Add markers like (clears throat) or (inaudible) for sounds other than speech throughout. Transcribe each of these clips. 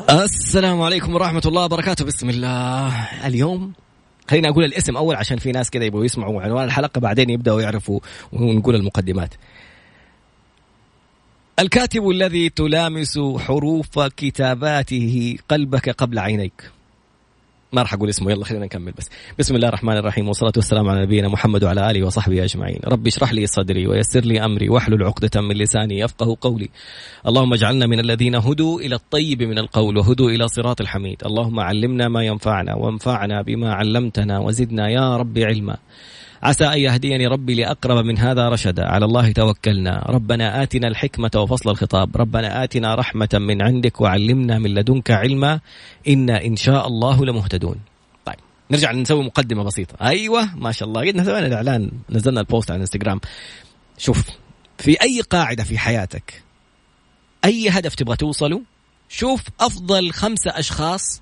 السلام عليكم ورحمة الله وبركاته. بسم الله. اليوم خليني أقول الاسم أول عشان في ناس كذا يبغوا يسمعوا عنوان الحلقة بعدين يبدأوا يعرفوا ونقول المقدمات. الكاتب الذي تلامس حروف كتاباته قلبك قبل عينيك. ما راح أقول اسمه. يلا خلينا نكمل بس. بسم الله الرحمن الرحيم. والصلاة والسلام على نبينا محمد وعلى آله وصحبه أجمعين. ربي اشرح لي صدري ويسر لي أمري واحلل عقدة من لساني يفقه قولي. اللهم اجعلنا من الذين هدوا إلى الطيب من القول وهدوا إلى صراط الحميد. اللهم علمنا ما ينفعنا وانفعنا بما علمتنا وزدنا يا رب علما. عسى أن يهديني ربي لأقرب من هذا رشدا. على الله توكلنا. ربنا آتنا الحكمة وفصل الخطاب. ربنا آتنا رحمة من عندك وعلمنا من لدنك علما. إنا إن شاء الله لمهتدون. طيب نرجع نسوي مقدمة بسيطة. أيوة ما شاء الله. قد سوينا الإعلان نزلنا البوست على الانستغرام. شوف في أي قاعدة في حياتك أي هدف تبغى توصله شوف أفضل خمسة أشخاص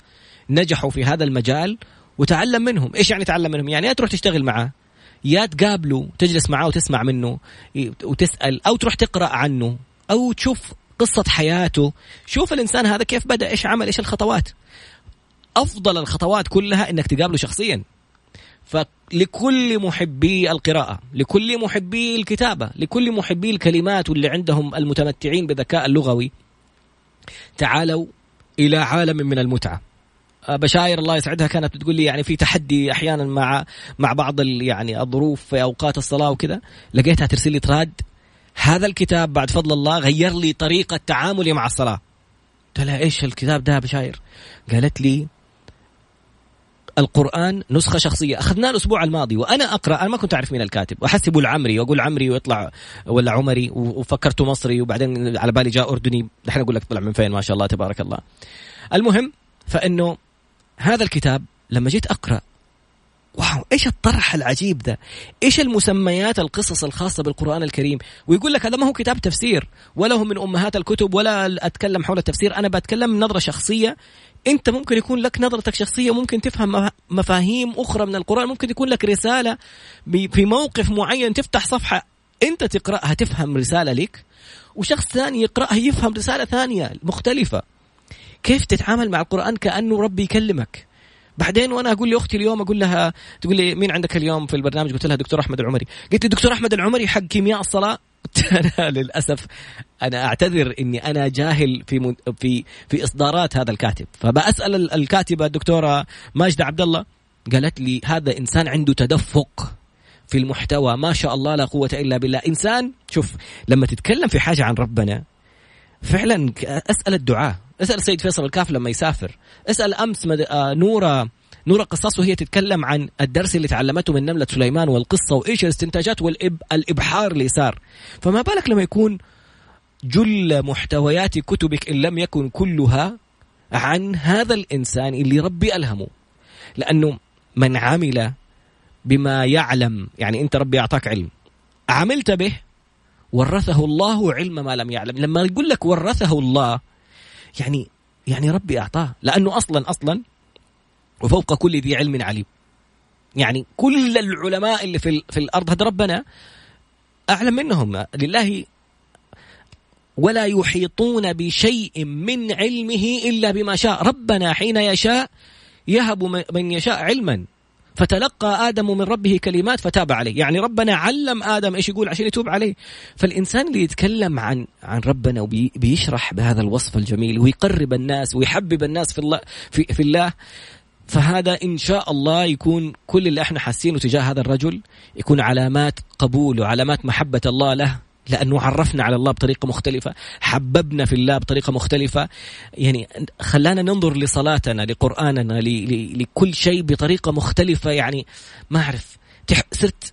نجحوا في هذا المجال وتعلم منهم. إيش يعني تعلم منهم؟ يعني تروح تشتغل معاه. يا تقابله تجلس معاه وتسمع منه وتسأل أو تروح تقرأ عنه أو تشوف قصة حياته. شوف الإنسان هذا كيف بدأ إيش عمل إيش الخطوات. أفضل الخطوات كلها إنك تقابله شخصيا. فلكل محبي القراءة لكل محبي الكتابة لكل محبي الكلمات واللي عندهم المتمتعين بذكاء اللغوي. تعالوا إلى عالم من المتعة. بشاير الله يسعدها. كانت بتقول لي يعني في تحدي أحيانا مع مع بعض يعني الظروف في أوقات الصلاة وكذا. لقيتها ترسل لي تراد هذا الكتاب بعد فضل الله غير لي طريقة تعاملي مع الصلاة. قلت لها إيش الكتاب ده بشاير؟ قالت لي القرآن نسخة شخصية. أخذناه الأسبوع الماضي وأنا أقرأ أنا ما كنت أعرف مين الكاتب. وأحسبه العمري وأقول عمري ويطلع ولا عمري وفكرته مصري وبعدين على بالي جاء أردني. دحين أقول لك طلع من فين ما شاء الله تبارك الله. المهم فإنه هذا الكتاب لما جيت أقرأ واو إيش الطرح العجيب ده؟ إيش المسميات القصص الخاصة بالقرآن الكريم؟ ويقول لك هذا ما هو كتاب تفسير ولا هو من أمهات الكتب ولا أتكلم حول التفسير أنا بتكلم نظرة شخصية. أنت ممكن يكون لك نظرتك شخصية ممكن تفهم مفاهيم أخرى من القرآن ممكن يكون لك رسالة في موقف معين تفتح صفحة أنت تقرأها تفهم رسالة لك وشخص ثاني يقرأها يفهم رسالة ثانية مختلفة. كيف تتعامل مع القرآن كأنه ربي يكلمك؟ بعدين وأنا أقول لأختي اليوم أقول لها تقول لي مين عندك اليوم في البرنامج؟ قلت لها دكتور أحمد العمري. قلت لي دكتور أحمد العمري حق كيمياء الصلاة؟ (laughs) أنا للأسف أنا أعتذر إني أنا جاهل في في في إصدارات هذا الكاتب. فبسال الكاتبة الدكتورة ماجدة عبد الله قالت لي هذا إنسان عنده تدفق في المحتوى ما شاء الله لا قوة إلا بالله. إنسان شوف لما تتكلم في حاجة عن ربنا فعلا أسأل الدعاء. اسأل السيد فيصل الكاف لما يسافر. اسأل أمس مد... آه نوره نورة قصاص وهي تتكلم عن الدرس اللي تعلمته من نملة سليمان والقصة وإيش الاستنتاجات والإبحار اللي صار. فما بالك لما يكون جل محتويات كتبك إن لم يكن كلها عن هذا الإنسان اللي ربي ألهمه؟ لأنه من عمل بما يعلم يعني أنت ربي أعطاك علم. عملت به ورثه الله علم ما لم يعلم. لما يقول لك ورثه الله يعني يعني ربي أعطاه. لأنه أصلا أصلا وفوق كل ذي علم عليم. يعني كل العلماء اللي في في الأرض هذا ربنا أعلم منهم. لله ولا يحيطون بشيء من علمه إلا بما شاء. ربنا حين يشاء يهب من يشاء علما. فتلقى آدم من ربه كلمات فتاب عليه. يعني ربنا علم آدم إيش يقول عشان يتوب عليه. فالإنسان اللي يتكلم عن عن ربنا وبيشرح بهذا الوصف الجميل ويقرب الناس ويحبب الناس في الله في, في الله فهذا إن شاء الله يكون كل اللي إحنا حاسينه تجاه هذا الرجل يكون علامات قبول وعلامات محبة الله له. لأنه عرفنا على الله بطريقة مختلفة حببنا في الله بطريقة مختلفة. يعني خلانا ننظر لصلاتنا لقرآننا لكل شيء بطريقة مختلفة. يعني ما أعرف صرت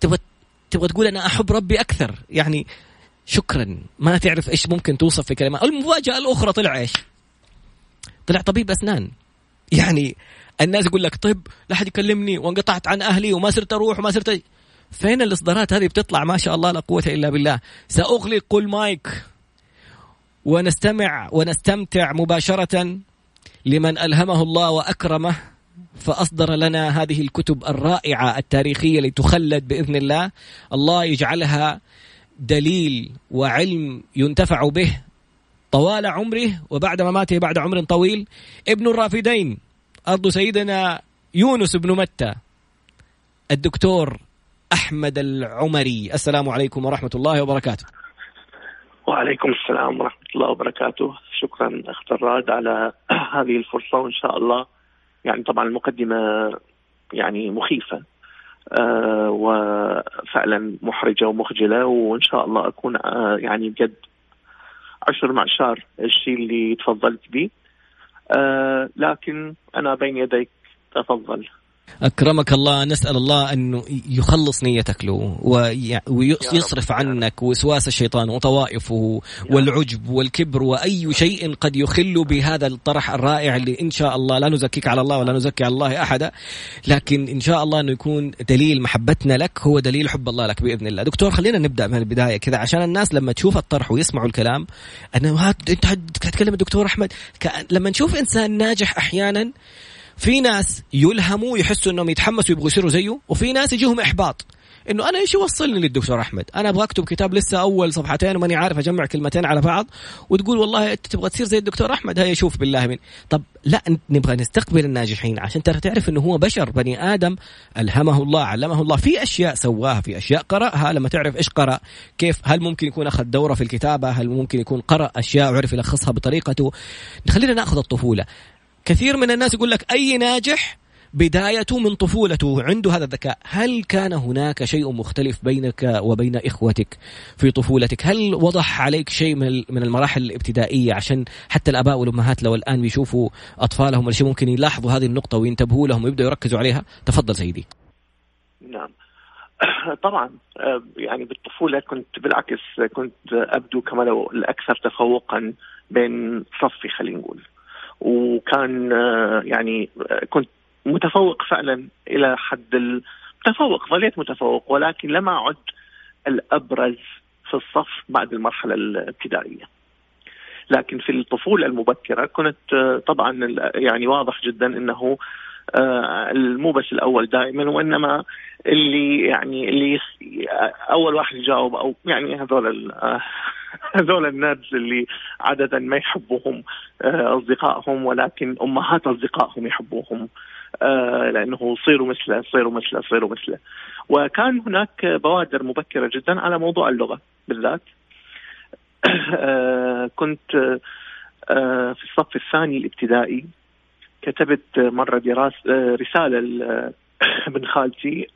تبغى تبغى تقول أنا أحب ربي أكثر. يعني شكرا ما تعرف إيش ممكن توصف في كلمة. المفاجأة الأخرى طلع إيش؟ طلع طبيب أسنان. يعني الناس يقول لك طب لا حد يكلمني وانقطعت عن أهلي وما صرت أروح وما صرت فين الإصدارات هذه بتطلع؟ ما شاء الله لا قوة إلا بالله. سأغلق المايك ونستمع ونستمتع مباشرة لمن ألهمه الله وأكرمه فأصدر لنا هذه الكتب الرائعة التاريخية لتخلد بإذن الله. الله يجعلها دليل وعلم ينتفع به طوال عمره وبعد مماته بعد عمر طويل. ابن الرافدين أرض سيدنا يونس بن متى الدكتور أحمد العمري. السلام عليكم ورحمة الله وبركاته. وعليكم السلام ورحمة الله وبركاته. شكرا أخت الراد على (clears throat) هذه الفرصة وإن شاء الله يعني طبعا المقدمة يعني مخيفة آه وفعلا محرجة ومخجلة وإن شاء الله أكون آه يعني بجد عشر معشار الشيء اللي تفضلت به. آه لكن أنا بين يديك تفضل أكرمك الله نسأل الله أنه يخلص نيتك له ويصرف عنك وسواس الشيطان وطوائفه والعجب والكبر وأي شيء قد يخل بهذا الطرح الرائع اللي إن شاء الله لا نزكيك على الله ولا نزكي على الله أحدا. لكن إن شاء الله أنه يكون دليل محبتنا لك هو دليل حب الله لك بإذن الله. دكتور خلينا نبدأ من البداية كذا عشان الناس لما تشوف الطرح ويسمعوا الكلام أنه أنت تتكلم الدكتور أحمد لما نشوف إنسان ناجح أحيانا في ناس يلهموا يحسوا إنهم يتحمسوا يبغوا يصيروا زيه وفي ناس يجيهم إحباط. إنه أنا إيش يوصلني للدكتور أحمد؟ أنا أبغى اكتب كتاب لسه أول صفحتين وماني عارف أجمع كلمتين على بعض وتقول والله أنت تبغى تصير زي الدكتور أحمد هيا شوف بالله من. طب لا نبغى نستقبل الناجحين عشان ترى تعرف إنه هو بشر بني آدم ألهمه الله علمه الله. في أشياء سواها في أشياء قرأها لما تعرف إيش قرأ كيف هل ممكن يكون أخذ دورة في الكتابة هل ممكن يكون قرأ أشياء وعرف يلخصها بطريقته. خلينا نأخذ الطفولة. كثير من الناس يقول لك أي ناجح بدايته من طفولته عنده هذا الذكاء. هل كان هناك شيء مختلف بينك وبين إخوتك في طفولتك؟ هل وضح عليك شيء من المراحل الابتدائية؟ عشان حتى الآباء والأمهات لو الآن بيشوفوا أطفالهم ولا شيء ممكن يلاحظوا هذه النقطة وينتبهوا لهم ويبدأوا يركزوا عليها. تفضل سيدي. نعم. (coughs) طبعا آه، يعني بالطفولة كنت بالعكس كنت أبدو كما لو الأكثر تفوقا بين صفي خلينا نقول. وكان آه، يعني آه، كنت متفوق فعلا إلى حد التفوق ظليت متفوق ولكن لم أعد الأبرز في الصف بعد المرحلة الابتدائية. لكن في الطفولة المبكرة كنت طبعا يعني واضح جدا إنه آه، مو بس الأول دائما وإنما اللي يعني اللي أول واحد يجاوب أو يعني هذول (laughs) هذول الناس اللي عاده ما يحبوهم آه، أصدقائهم ولكن أمهات أصدقائهم يحبوهم آه، لأنه صيروا مثله صيروا مثله صيروا مثله. وكان هناك بوادر مبكرة جدا على موضوع اللغة بالذات. (coughs) آه، كنت آه، في الصف الثاني الابتدائي. كتبت مرة دراسة رسالة لابن (coughs) خالتي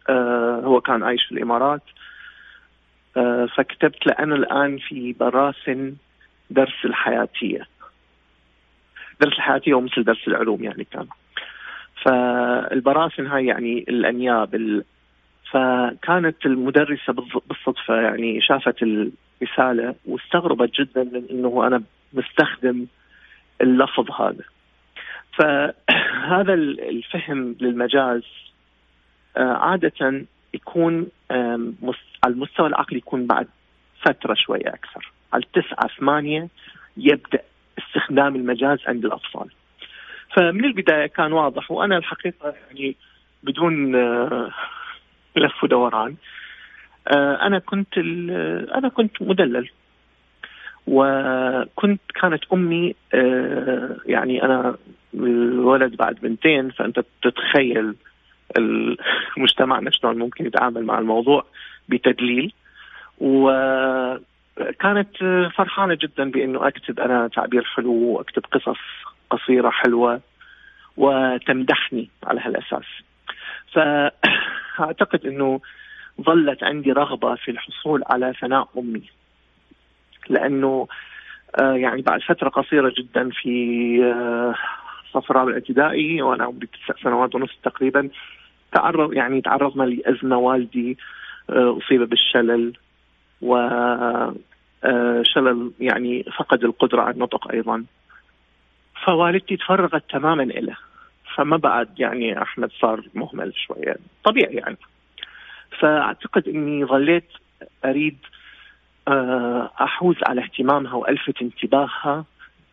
هو كان عايش في الإمارات. فكتبت له أنا الآن في براسن درس الحياتية. درس الحياتية ومثل درس العلوم يعني كان. فالبراسن هاي يعني الأنياب ال... فكانت المدرسة بالصدفة يعني شافت الرسالة واستغربت جدا من إنه أنا مستخدم اللفظ هذا. فهذا الفهم للمجاز آه، عادة يكون على المستوى العقلي يكون بعد فترة شوية أكثر. على التسعة ثمانية يبدأ استخدام المجاز عند الأطفال. فمن البداية كان واضح وأنا الحقيقة يعني بدون آه، لف ودوران آه، أنا كنت أنا كنت مدلل. وكنت كانت أمي آه، يعني أنا الولد بعد بنتين فأنت تتخيل مجتمعنا شلون ممكن يتعامل مع الموضوع بتدليل. وكانت فرحانة جدا بإنه أكتب أنا تعبير حلو وأكتب قصص قصيرة حلوة وتمدحني على هالأساس. فأعتقد إنه ظلت عندي رغبة في الحصول على ثناء أمي. لأنه آه يعني بعد فترة قصيرة جدا في آه صف الرابع الابتدائي وأنا عمري تسع سنوات ونص تقريبا تعرض يعني تعرضنا لأزمة والدي آه أصيب بالشلل و شلل يعني فقد القدرة على النطق أيضا. فوالدتي تفرغت تماما له فما بعد يعني أحمد صار مهمل شوية طبيعي يعني. فأعتقد إني ظليت أريد آه، أحوز على اهتمامها وألفت انتباهها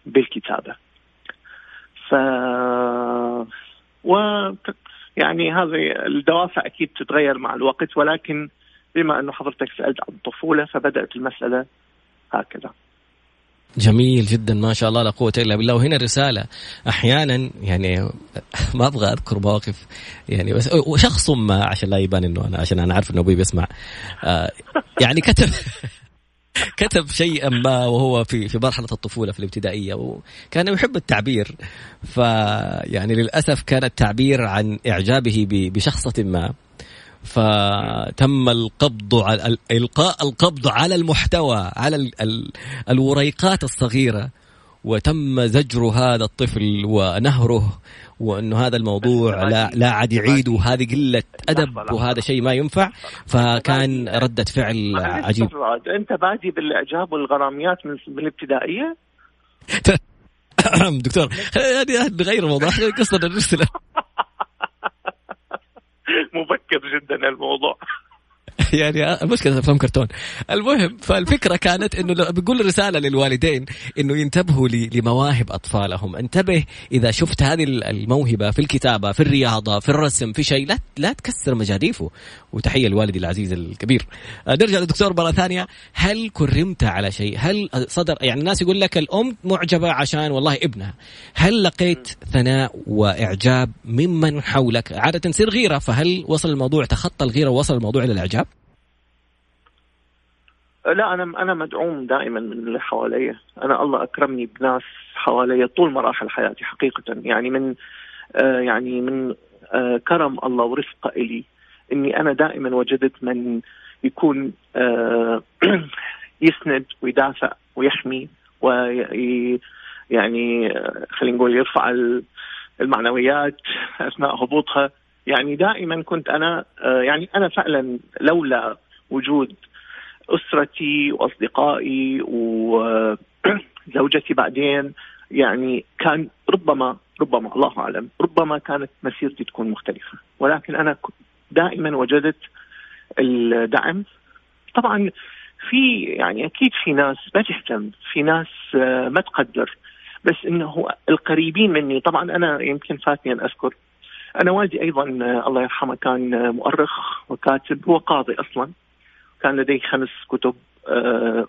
بالكتابة. ف و يعني هذه الدوافع أكيد تتغير مع الوقت ولكن بما أنه حضرتك سألت عن الطفولة فبدأت المسألة هكذا. جميل جدا ما شاء الله لا قوة إلا بالله. وهنا الرسالة أحيانا يعني (laughs) ما أبغى أذكر مواقف يعني بس وشخص ما عشان لا يبان إنه أنا عشان أنا عارف إنه أبوي بيسمع. آه يعني كتب كتب شيئا ما وهو في في مرحلة الطفولة في الابتدائية وكان يحب التعبير. فيعني للأسف كان التعبير عن إعجابه بشخصة ما. فتم القبض على إلقاء القبض على المحتوى على ال ال الوريقات الصغيرة. وتم زجر هذا الطفل ونهره وانه هذا الموضوع لا لا عاد يعيد وهذه قلة أدب وهذا شيء ما ينفع فكان ردة فعل عجيب. أنت بادي بالإعجاب والغراميات من الابتدائية؟ (coughs) دكتور هذه نغير الموضوع قصة الرسالة. (laughs) مبكر جدا الموضوع. (laughs) يعني المشكلة افلام كرتون. المهم فالفكرة كانت إنه بيقول رسالة للوالدين إنه ينتبهوا لمواهب أطفالهم. انتبه إذا شفت هذه الموهبة في الكتابة في الرياضة في الرسم في شيء لا لا تكسر مجاديفه. وتحية لوالدي العزيز الكبير. آه، نرجع للدكتور مرة ثانية. هل كرمت على شيء؟ هل صدر يعني الناس يقول لك الأم معجبة عشان والله ابنها. هل لقيت ثناء وإعجاب ممن حولك؟ عادة تصير غيرة فهل وصل الموضوع تخطى الغيرة ووصل الموضوع إلى الإعجاب؟ لا أنا أنا مدعوم دائما من اللي حواليا أنا الله أكرمني بناس حواليا طول مراحل حياتي حقيقة. يعني من آه يعني من آه كرم الله ورفقه إلي إني أنا دائما وجدت من يكون آه (clears throat) يسند ويدافع ويحمي وي يعني آه، خلينا نقول يرفع المعنويات أثناء هبوطها. يعني دائما كنت أنا يعني أنا فعلا لولا وجود أسرتي وأصدقائي وزوجتي بعدين. يعني كان ربما ربما الله أعلم ربما كانت مسيرتي تكون مختلفة. ولكن أنا دائما وجدت الدعم. طبعا في يعني أكيد في ناس ما تهتم في ناس ما تقدر. بس إنه القريبين مني طبعا أنا يمكن فاتني أن أذكر. أنا والدي أيضا الله يرحمه كان مؤرخ وكاتب هو قاضي أصلا. كان لديه خمس كتب آه،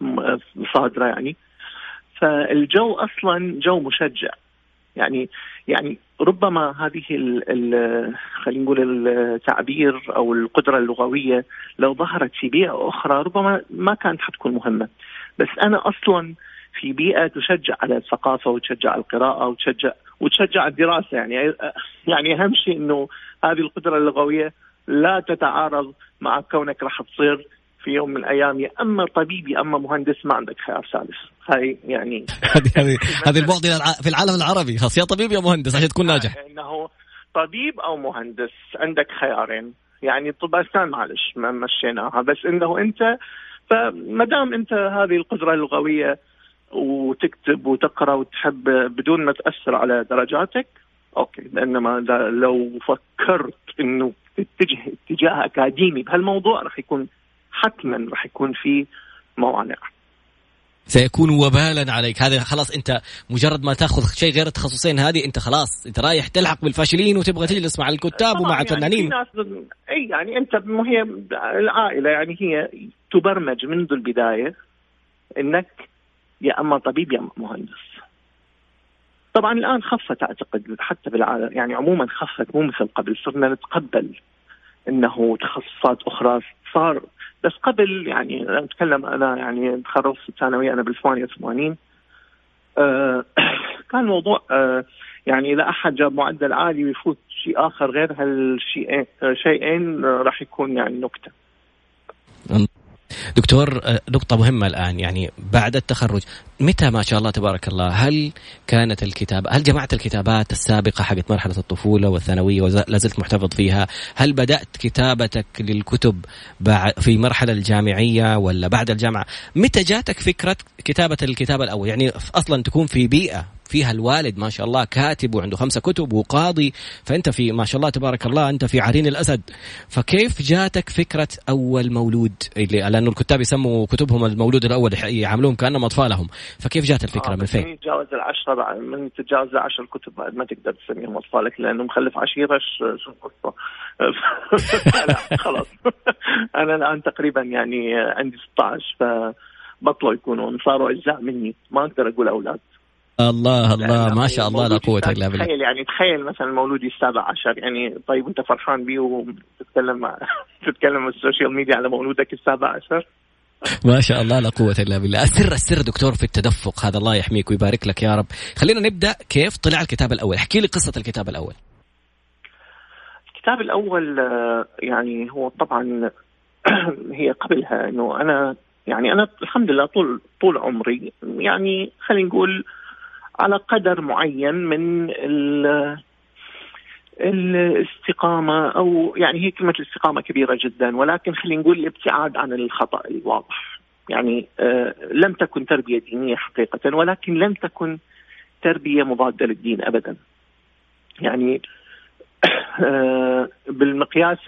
(clears throat) صادره يعني. فالجو أصلا جو مشجع. يعني يعني ربما هذه خلينا نقول التعبير أو القدرة اللغوية لو ظهرت في بيئة أخرى ربما ما كانت حتكون مهمة. بس أنا أصلا في بيئة تشجع على الثقافة وتشجع القراءة وتشجع وتشجع الدراسة. يعني يعني أهم شيء إنه هذه القدرة اللغوية لا تتعارض مع كونك راح تصير في يوم من الأيام يا أما طبيب يا أما مهندس ما عندك خيار ثالث. هاي يعني (laughs) هذه هذه المعضله في العالم العربي. خلاص يا طبيب يا مهندس عشان تكون ناجح. إنه طبيب أو مهندس عندك خيارين. يعني طب اسنان معلش ما مشيناها. بس إنه أنت فما دام أنت هذه القدرة اللغوية وتكتب وتقرأ وتحب بدون ما تأثر على درجاتك أوكي. بينما لو فكرت إنه تتجه اتجاه أكاديمي. بهالموضوع راح يكون حتما راح يكون في موانع. سيكون وبالا عليك. هذا خلاص أنت مجرد ما تأخذ شيء غير التخصصين هذه أنت خلاص أنت رايح تلحق بالفاشلين وتبغى تجلس مع الكتاب ومع الفنانين. يعني إي يعني أنت هي العائلة يعني هي تبرمج منذ البداية إنك يا أما طبيب يا أما مهندس. طبعا الآن خفت أعتقد حتى بالعالم يعني عموما خفت مو مثل قبل صرنا نتقبل إنه تخصصات أخرى صار بس قبل يعني أتكلم أنا يعني تخرجت في الثانوية أنا بال 88 آه (clears throat) كان الموضوع آه يعني إذا أحد جاب معدل عالي ويفوت شيء آخر غير هالشيئين شيئين آه راح يكون يعني نكتة. دكتور آه، نقطة مهمة الآن يعني بعد التخرج متى ما شاء الله تبارك الله هل كانت الكتابة هل جمعت الكتابات السابقة حقت مرحلة الطفولة والثانوية ولا زلت محتفظ فيها؟ هل بدأت كتابتك للكتب في مرحلة الجامعية ولا بعد الجامعة؟ متى جاتك فكرة كتابة الكتاب الأول؟ يعني أصلا تكون في بيئة فيها الوالد ما شاء الله كاتب وعنده خمسة كتب وقاضي فأنت في ما شاء الله تبارك الله أنت في عرين الأسد. فكيف جاتك فكرة أول مولود؟ اللي لأنه الكتاب يسموا كتبهم المولود الأول يعاملوهم كأنهم أطفالهم. فكيف جات الفكرة آه من فين؟ تجاوز العشرة من تتجاوز العشر كتب بعد ما تقدر تسميهم أطفالك لأنه مخلف عشيرة شو القصة؟ (laughs) خلاص. (laughs) أنا الآن تقريبا يعني عندي 16 ف بطلوا يكونون صاروا أجزاء مني. ما أقدر أقول أولاد. الله الله. ما شاء الله لا قوة إلا بالله. تخيل يعني تخيل مثلا مولودي السابع عشر يعني طيب أنت فرحان بيه وتتكلم (laughs) تتكلم السوشيال ميديا على مولودك السابع عشر؟ ما شاء الله لا قوة إلا بالله. السر السر دكتور في التدفق. هذا الله يحميك ويبارك لك يا رب. خلينا نبدأ كيف طلع الكتاب الأول؟ احكي لي قصة الكتاب الأول. الكتاب الأول آه، يعني هو طبعا (clears throat) هي قبلها إنه أنا يعني أنا الحمد لله طول طول عمري يعني خلينا نقول على قدر معين من الاستقامة أو يعني هي كلمة الاستقامة كبيرة جدا ولكن خلينا نقول الابتعاد عن الخطأ الواضح. يعني آه لم تكن تربية دينية حقيقة ولكن لم تكن تربية مضادة للدين أبدا. يعني آه بالمقياس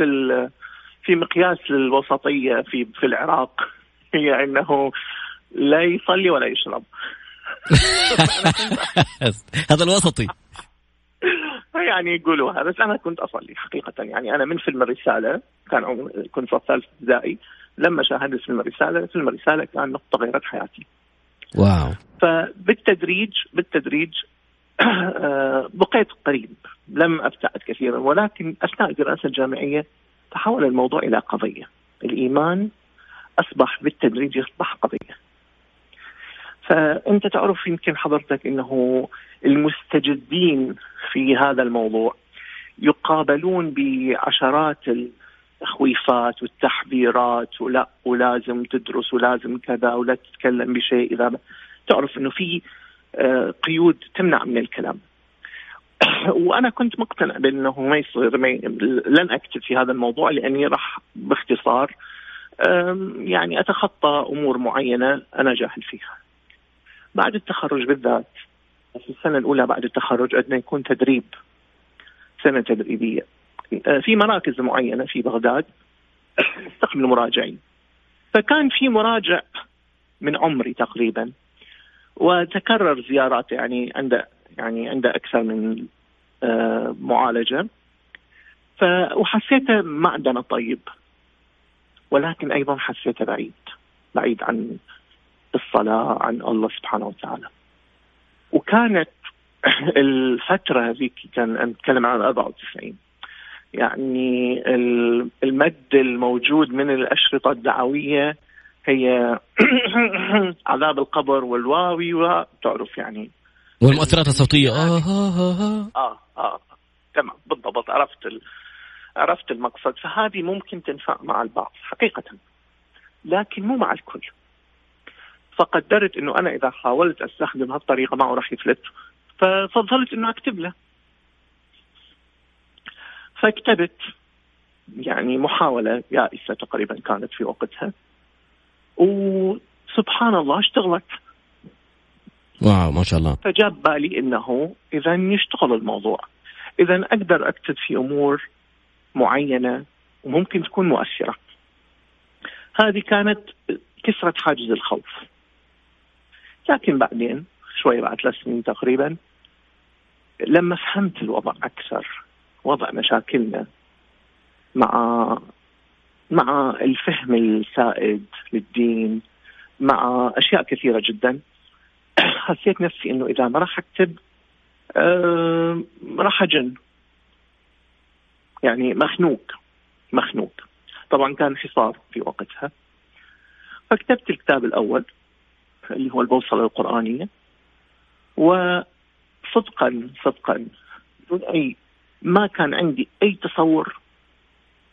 في مقياس للوسطية في في العراق هي (laughs) أنه لا يصلي ولا يشرب. (laughs) هذا الوسطي. يعني يقولوها بس أنا كنت اصلي حقيقة يعني أنا من فيلم الرسالة كان كنت في الثالث ابتدائي لما شاهدت فيلم الرسالة فيلم الرسالة كان نقطة غيرت حياتي. واو. فبالتدريج بالتدريج (clears throat) آه، بقيت قريب لم أبتعد كثيرا ولكن أثناء الدراسة الجامعية تحول الموضوع إلى قضية. الإيمان أصبح بالتدريج يصبح قضية. فأنت تعرف يمكن حضرتك إنه المستجدين في هذا الموضوع يقابلون بعشرات التخويفات والتحذيرات ولا ولازم تدرس ولازم كذا ولا تتكلم بشيء إذا تعرف إنه في آه، قيود تمنع من الكلام. (coughs) وأنا كنت مقتنع بأنه ما يصير لن اكتب في هذا الموضوع لأني راح باختصار يعني أتخطى أمور معينة أنا جاهل فيها. بعد التخرج بالذات. في السنة الأولى بعد التخرج عندنا يكون تدريب سنة تدريبية. آه، في مراكز معينة في بغداد تستقبل مراجعين. فكان في مراجع من عمري تقريبا وتكرر زيارات يعني عنده يعني عنده أكثر من آه، معالجة. ف وحسيته معدنه طيب ولكن أيضا حسيته بعيد بعيد عن الصلاة عن الله سبحانه وتعالى. وكانت (clears throat) الفترة هذيك كان نتكلم عن 94 يعني المد الموجود من الأشرطة الدعوية هي (clears throat) عذاب القبر والواوي وتعرف يعني. والمؤثرات الصوتية. آه آه آه. آه, آه. تمام بالضبط عرفت ال... عرفت المقصد. فهذه ممكن تنفع مع البعض حقيقة لكن مو مع الكل. فقدرت إنه أنا إذا حاولت أستخدم هالطريقة معه راح يفلت. ففضلت إنه أكتب له. فكتبت يعني محاولة يائسة تقريبا كانت في وقتها. وسبحان الله اشتغلت. واو ما شاء الله. فجاب بالي إنه اذا يشتغل الموضوع. اذا أقدر أكتب في أمور معينة وممكن تكون مؤثرة. هذه كانت كسرت حاجز الخوف. لكن بعدين شوي بعد ثلاث سنين تقريبا لما فهمت الوضع أكثر وضع مشاكلنا مع مع الفهم السائد للدين مع أشياء كثيرة جدا (clears throat) حسيت نفسي إنه إذا ما راح أكتب راح أجن. يعني مخنوق مخنوق. طبعا كان حصار في وقتها. فكتبت الكتاب الأول. اللي هو البوصلة القرآنية. وصدقا صدقا بدون أي ما كان عندي أي تصور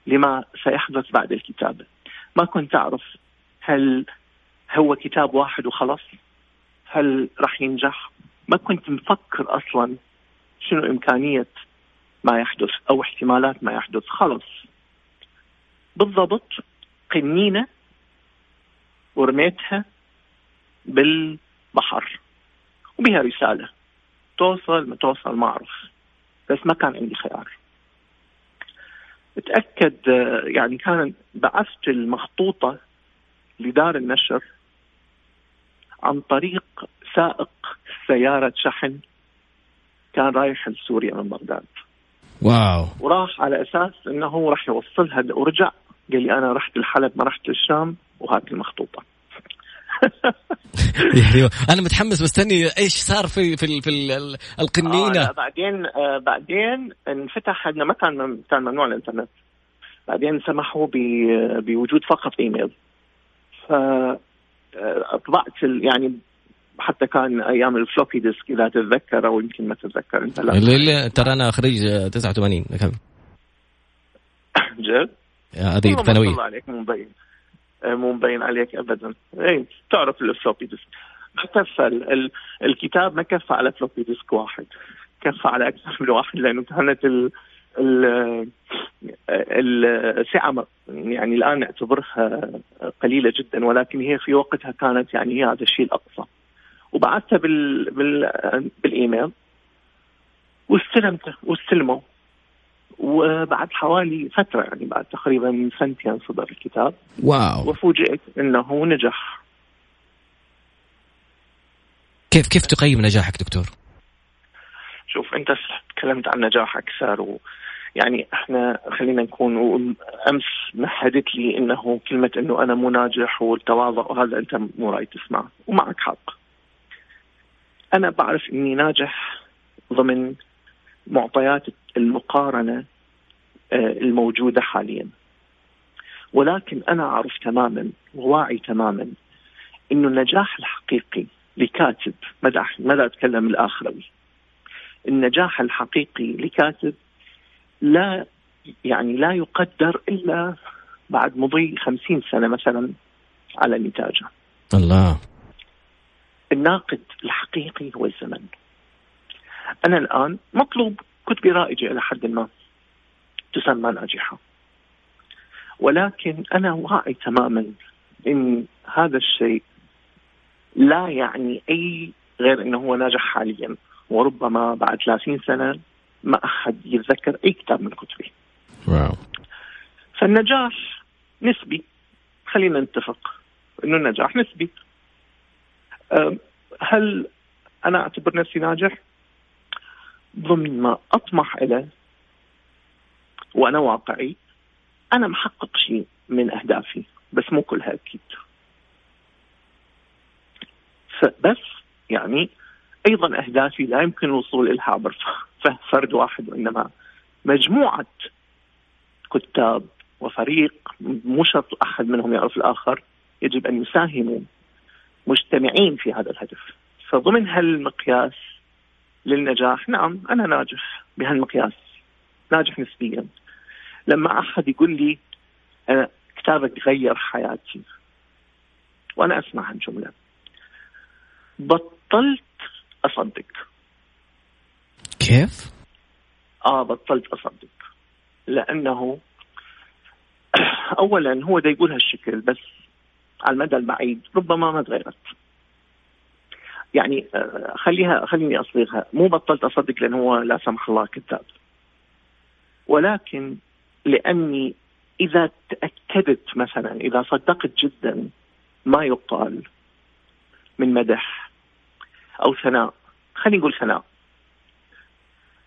لما سيحدث بعد الكتابه ما كنت أعرف هل هو كتاب واحد وخلص هل راح ينجح. ما كنت مفكر أصلا شنو إمكانية ما يحدث أو احتمالات ما يحدث. خلص بالضبط قنينة ورميتها بالبحر. وبها رسالة. توصل ما توصل ما أعرف. بس ما كان عندي خيار. تأكد يعني كان بعثت المخطوطة لدار النشر عن طريق سائق سيارة شحن كان رايح لسوريا من بغداد. wow. وراح على أساس إنه راح يوصلها. ورجع قال لي أنا رحت الحلب ما رحت للشام وهات المخطوطة. (laughs) أنا متحمس مستني إيش صار في في في القنينة؟ آه بعدين آه بعدين انفتح عندنا ما كان كان ممنوع الإنترنت. بعدين سمحوا بوجود فقط إيميل. ف آه، طبعت يعني حتى كان أيام ال floppy disk إذا تتذكر أو يمكن ما تتذكر أنت لا. اللي ترى أنا خريج 89 كم جد؟ هذه الثانويه الله عليك مبين آه، مو مبين عليك ابدا. اي تعرف ال floppy disk ما كفى ال... الكتاب ما كفى على floppy disk واحد. كفى على أكثر من واحد لأنه كانت ال... السعة يعني الآن نعتبرها قليلة جدا ولكن هي في وقتها كانت يعني هي هذا الشيء الأقصى. وبعثتها بال... بال... بالإيميل. واستلمته واستلمه. وبعد حوالي فترة يعني بعد تقريبا سنتين صدر الكتاب واو وفوجئت إنه نجح كيف كيف تقيم نجاحك دكتور؟ شوف أنت تكلمت عن نجاح أكثر يعني إحنا خلينا نكون امس مهدت لي إنه كلمة إنه أنا مو ناجح والتواضع وهذا أنت مو راي تسمع ومعك حق. أنا بعرف إني ناجح ضمن معطيات المقارنة آه، الموجودة حاليا. ولكن أنا أعرف تماما وواعي تماما إنه النجاح الحقيقي لكاتب مدى مدى أتكلم الآخروي النجاح الحقيقي لكاتب لا يعني لا يقدر إلا بعد مضي خمسين سنة مثلا على نتاجه. الله الناقد الحقيقي هو الزمن. أنا الآن مطلوب كتبي رائجة إلى حد ما تسمى ناجحه. ولكن أنا واعي تماما إن هذا الشيء لا يعني أي غير إنه هو ناجح حاليا وربما بعد 30 سنة ما أحد يتذكر أي كتاب من كتبي. واو. فالنجاح نسبي خلينا نتفق إنه النجاح نسبي. هل أنا أعتبر نفسي ناجح؟ ضمن ما أطمح إليه. وأنا واقعي. أنا محقق شيء من أهدافي بس مو كلها أكيد. بس يعني أيضا أهدافي لا يمكن الوصول لها عبر فرد واحد وإنما مجموعة كتاب وفريق مو شرط أحد منهم يعرف الآخر يجب أن يساهموا مجتمعين في هذا الهدف. فضمن هالمقياس للنجاح. نعم أنا ناجح بهالمقياس. ناجح نسبيا. لما أحد يقول لي أنا كتابك غير حياتي. وأنا أسمع هالجملة. بطلت أصدق. كيف؟ آه بطلت أصدق. لأنه اولا هو ده يقول هالشكل بس على المدى البعيد ربما ما تغيرت. يعني آه، خليها خليني اصيغها مو بطلت أصدق لأنه هو لا سمح الله كذاب ولكن لأني إذا تأكدت مثلا إذا صدقت جدا ما يقال من مدح أو ثناء خلينا نقول ثناء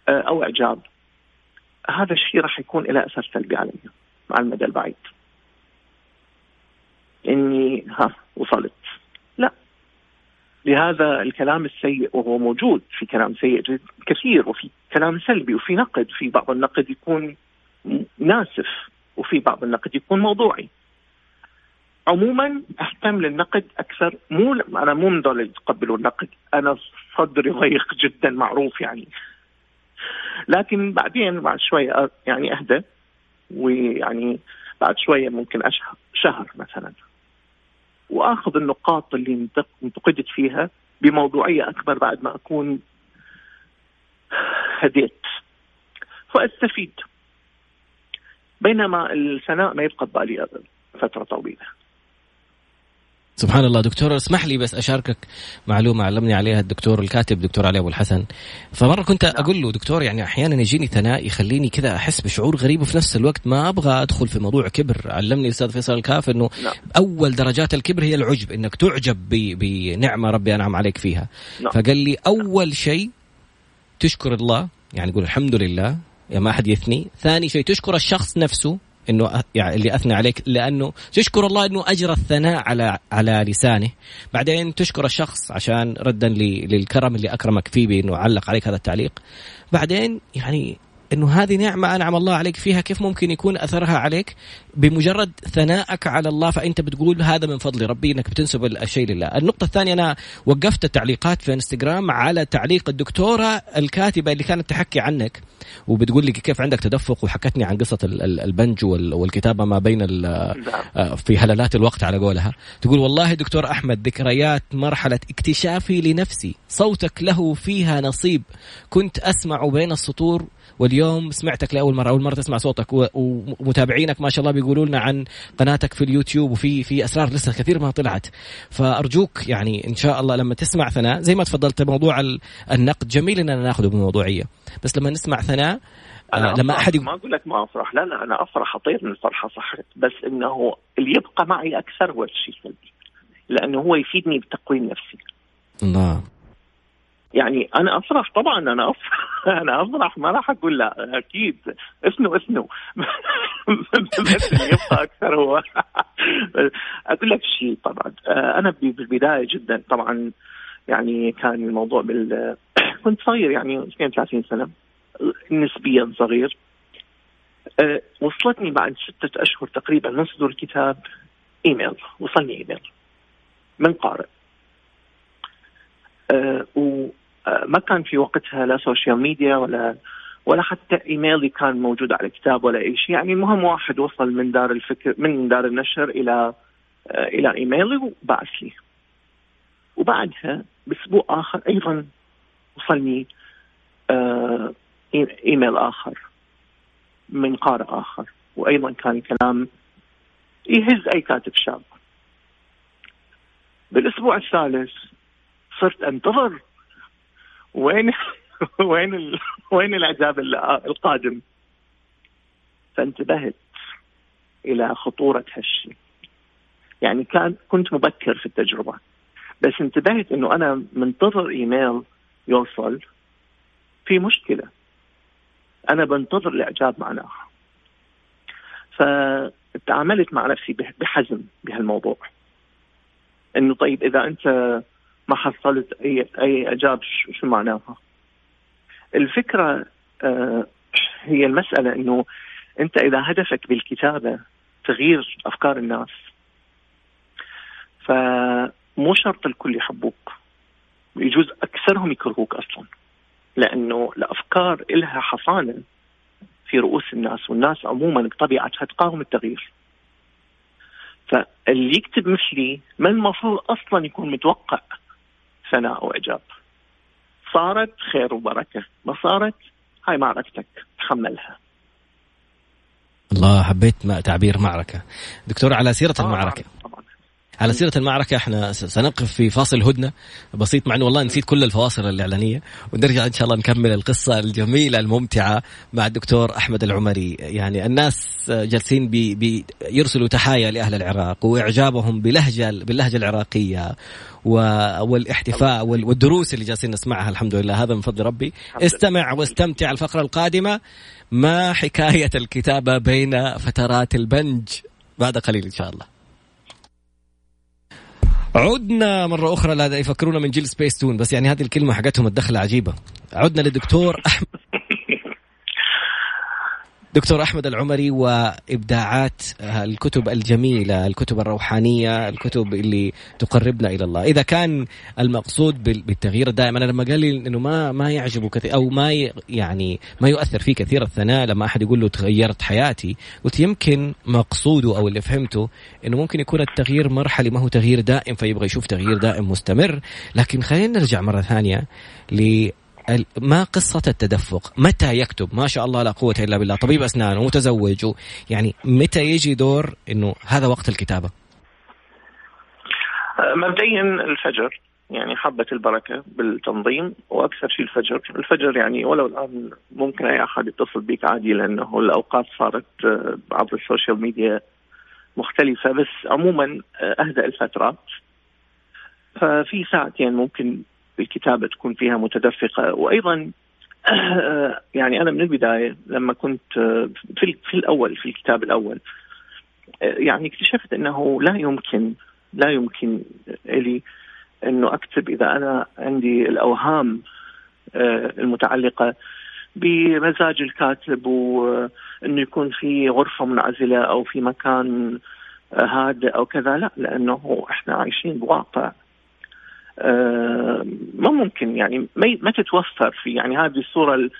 آه، أو إعجاب هذا الشيء راح يكون له أثر سلبي علي على المدى البعيد. إني ها وصلت. لهذا الكلام السيء وهو موجود في كلام سيء كثير وفي كلام سلبي وفي نقد في بعض النقد يكون ناسف وفي بعض النقد يكون موضوعي. عموما أهتم للنقد أكثر مو أنا مو من ذول اللي يتقبلوا النقد أنا صدري ضيق جدا معروف يعني. لكن بعدين بعد شوية يعني أهدى ويعني بعد شوية ممكن شهر مثلا. وآخذ النقاط اللي انتقدت فيها بموضوعية أكبر بعد ما أكون هديت. فأستفيد. بينما الثناء ما يبقى ببالي فترة طويلة. سبحان الله دكتور اسمح لي بس أشاركك معلومة علمني عليها الدكتور الكاتب دكتور علي أبو الحسن فمرة كنت نعم. أقول له دكتور يعني أحيانا يجيني ثناء يخليني كذا أحس بشعور غريب وفي نفس الوقت ما أبغى أدخل في موضوع كبر علمني الأستاذ فيصل الكاف إنه نعم. أول درجات الكبر هي العجب إنك تعجب بنعمة ربي أنعم عليك فيها نعم. فقال لي أول شيء تشكر الله يعني قول الحمد لله يا ما أحد يثني ثاني شيء تشكر الشخص نفسه إنه يعني اللي أثنى عليك لأنه تشكر الله إنه أجرى الثناء على على لسانه. بعدين تشكر الشخص عشان ردا للكرم اللي أكرمك فيه بإنه علق عليك هذا التعليق. بعدين يعني إنه هذه نعمة أنعم الله عليك فيها كيف ممكن يكون أثرها عليك؟ بمجرد ثنائك على الله فأنت بتقول هذا من فضل ربي إنك بتنسب الشيء لله. النقطة الثانية أنا وقفت التعليقات في إنستغرام على تعليق الدكتورة الكاتبة اللي كانت تحكي عنك وبتقول لي كيف عندك تدفق وحكتني عن قصة البنج والكتابة ما بين آه، في هلالات الوقت على قولها. تقول والله دكتور أحمد ذكريات مرحلة اكتشافي لنفسي صوتك له فيها نصيب كنت أسمع بين السطور واليوم سمعتك لأول مرة أول مرة تسمع صوتك ومتابعينك ما شاء الله بيقولوا لنا عن قناتك في اليوتيوب وفي في أسرار لسه كثير ما طلعت. فأرجوك يعني إن شاء الله لما تسمع ثناء زي ما تفضلت موضوع النقد جميل إننا ناخذه بموضوعية. بس لما نسمع ثناء أنا لما أحد ما أقول لك ما أفرح لا لا أنا أفرح أطير من الفرحه صحت بس إنه اللي يبقى معي أكثر هو الشيء السلبي لأنه هو يفيدني بتقويم نفسي. الله يعني أنا أفرح طبعا أنا أفرح (laughs) أنا أفرح ما راح أقول لا أكيد. اثنوا اثنوا (laughs) بس يبقى أكثر هو. (laughs) أقول لك شيء طبعا. أنا بالبداية جدا طبعا يعني كان الموضوع بال (coughs) كنت صغير يعني 32 سنة نسبيا صغير. وصلتني بعد ستة أشهر تقريبا من صدور الكتاب إيميل وصلني إيميل من قارئ. أه ما كان في وقتها لا social media ولا ولا حتى ايميلي كان موجود على الكتاب ولا أي شيء. يعني المهم واحد وصل من دار الفكر من دار النشر إلى آه، إلى ايميلي وبعث لي. وبعدها بأسبوع آخر أيضا وصلني آه، ايميل آخر من قارئ آخر. وأيضا كان كلام يهز أي كاتب شاب. بالأسبوع الثالث صرت أنتظر وين وين ال... وين العذاب القادم؟ فانتبهت إلى خطورة هالشيء يعني كان كنت مبكر في التجربة بس انتبهت إنه أنا منتظر إيميل يوصل في مشكلة. أنا بنتظر الإعجاب معناها فتعاملت مع نفسي بحزم بهالموضوع. إنه طيب إذا أنت ما حصلت اي أي إعجاب. شو معناها؟ الفكرة آه هي المسألة إنه أنت إذا هدفك بالكتابة تغيير أفكار الناس فمو شرط الكل يحبوك. يجوز أكثرهم يكرهوك أصلا. لأنه الأفكار إلها حصانة في رؤوس الناس والناس عموما بطبيعتها تقاوم التغيير. فاللي يكتب مثلي ما المفروض أصلا يكون متوقع. ثناء واعجاب صارت خير وبركة. ما صارت هاي معركتك تحملها. الله حبيت تعبير معركة. دكتور على سيرة آه المعركة. على سيرة المعركة إحنا سنقف في فاصل هدنة. بسيط مع إنه والله نسيت كل الفواصل الإعلانية. ونرجع إن شاء الله نكمل القصة الجميلة الممتعة مع الدكتور أحمد العمري. يعني الناس جالسين بي بي يرسلوا تحايا لأهل العراق وإعجابهم بلهجة باللهجة العراقية والإحتفاء والدروس اللي جالسين نسمعها. الحمد لله. هذا من فضل ربي. استمع واستمتع الفقرة القادمة. ما حكاية الكتابة بين فترات البنج؟ بعد قليل إن شاء الله. عدنا مرة أخرى لا يفكرونا من جيل سبيس تون بس يعني هذه الكلمة حقتهم الدخلة عجيبة. عدنا للدكتور أحمد. دكتور أحمد العمري وإبداعات الكتب الجميلة، الكتب الروحانية، الكتب اللي تقربنا إلى الله، إذا كان المقصود بالتغيير الدائم أنا لما قال لي إنه ما ما يعجبه كثير أو ما يعني ما يؤثر فيه كثير الثناء لما أحد يقول له تغيرت حياتي، قلت يمكن مقصوده أو اللي فهمته إنه ممكن يكون التغيير مرحلي ما هو تغيير دائم فيبغى يشوف تغيير دائم مستمر، لكن خلينا نرجع مرة ثانية ما قصة التدفق؟ متى يكتب؟ ما شاء الله لا قوة إلا بالله. طبيب أسنان ومتزوج يعني متى يجي دور أنه هذا وقت الكتابة؟ أه، مبدئيا الفجر يعني حبة البركة بالتنظيم وأكثر شيء الفجر. الفجر يعني ولو الآن ممكن أي أحد يتصل بك عادي لأنه الأوقات صارت أه، عبر السوشيال ميديا مختلفة. بس عموما أه، أهدأ الفترات. ففي ساعتين ممكن الكتابة تكون فيها متدفقة. وأيضا (clears throat) يعني أنا من البداية لما كنت في في الأول في الكتاب الأول يعني اكتشفت إنه لا يمكن لا يمكن لي إنه أكتب إذا أنا عندي الأوهام آه، المتعلقة بمزاج الكاتب وإنه يكون في غرفة منعزلة أو في مكان هادئ أو كذا. لا لأنه إحنا عايشين بواقع ما ممكن يعني ما تتوفر في يعني هذه الصورة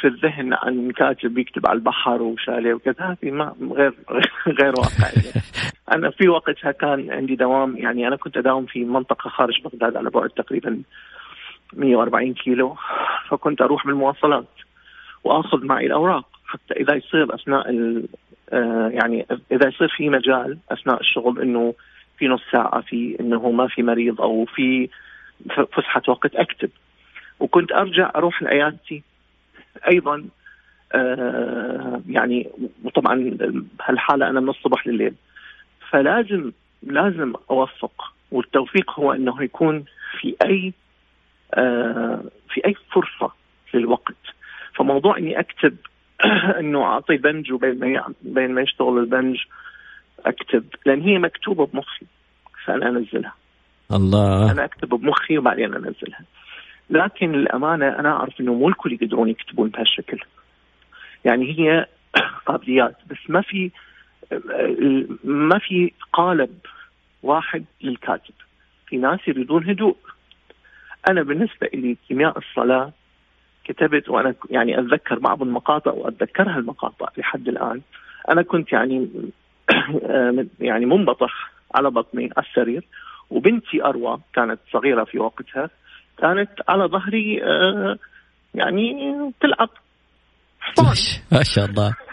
في الذهن عن كاتب يكتب على البحر وشاليه وكذا هذه ما غير (laughs) غير واقعيه. (laughs) أنا في وقتها كان عندي دوام يعني أنا كنت أداوم في منطقة خارج بغداد على بعد تقريبا 140 كيلو فكنت أروح بالمواصلات وأخذ معي الأوراق حتى إذا يصير أثناء آه، يعني إذا يصير في مجال أثناء الشغل إنه في نص ساعة في انه ما في مريض أو في فسحة وقت أكتب. وكنت أرجع أروح لعيادتي أيضا آه يعني وطبعا هالحالة أنا من الصبح لليل. فلازم لازم أوفق والتوفيق هو إنه يكون في أي آه في أي فرصة للوقت. فموضوع إني أكتب (clears throat) إنه أعطي بنج وبين ما بين ما يشتغل البنج أكتب لأن هي مكتوبة بمخي فأنا أنزلها. الله. أنا اكتب بمخي وبعدين أنزلها. لكن الامانه أنا أعرف إنه مو الكل يقدرون يكتبون بهالشكل. يعني هي (coughs) قابليات بس ما في ما في قالب واحد للكاتب. في ناس يريدون هدوء. أنا بالنسبة لي كيمياء الصلاة كتبت وأنا يعني أتذكر بعض المقاطع واتذكرها المقاطع لحد الآن. أنا كنت يعني (coughs) يعني منبطح على بطني على السرير وبنتي أروى كانت صغيرة في وقتها كانت على ظهري آه، يعني تلعب. حصان ما شاء الله. (laughs)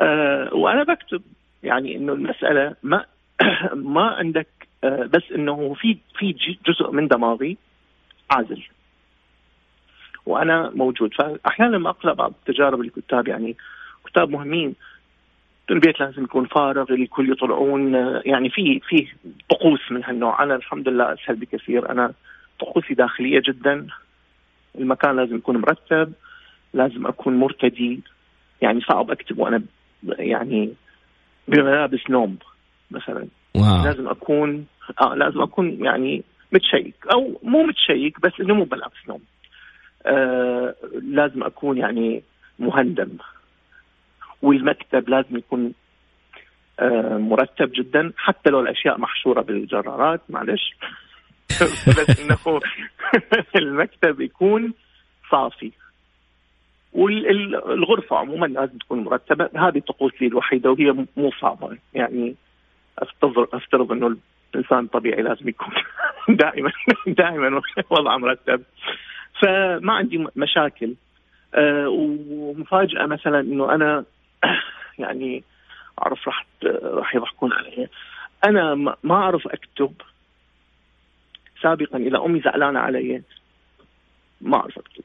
آه، وأنا بكتب يعني إنه المسألة ما (coughs) ما عندك آه، بس إنه في في جزء من دماغي عازل. وأنا موجود. فأحيانا لما أقرأ بعض تجارب الكتاب يعني كتاب مهمين البيت لازم يكون فارغ الكل يطلعون. يعني في في طقوس من هالنوع. أنا الحمد لله أسهل بكثير. أنا طقوسي داخلية جدا. المكان لازم يكون مرتب لازم أكون مرتدي. يعني صعب أكتب وأنا يعني بملابس نوم مثلا. واو. لازم أكون آه لازم أكون يعني متشيك. أو مو متشيك بس إنه مو بملابس نوم. آه لازم أكون يعني مهندم. والمكتب لازم يكون آه، مرتب جدا حتى لو الأشياء محشورة بالجرارات معلش. (laughs) بس إنه (laughs) المكتب يكون صافي. والغرفة عموما لازم تكون مرتبة. هذه طقوسي الوحيدة وهي مو صعبة. يعني افترض أفترض إنه الإنسان الطبيعي لازم يكون (laughs) دائما دائما وضعه مرتب. فما عندي مشاكل. أه ومفاجأة مثلا إنه أنا (coughs) يعني أعرف راح راح يضحكون علي. أنا ما أعرف أكتب سابقا اذا أمي زعلانة علي. ما أعرف أكتب.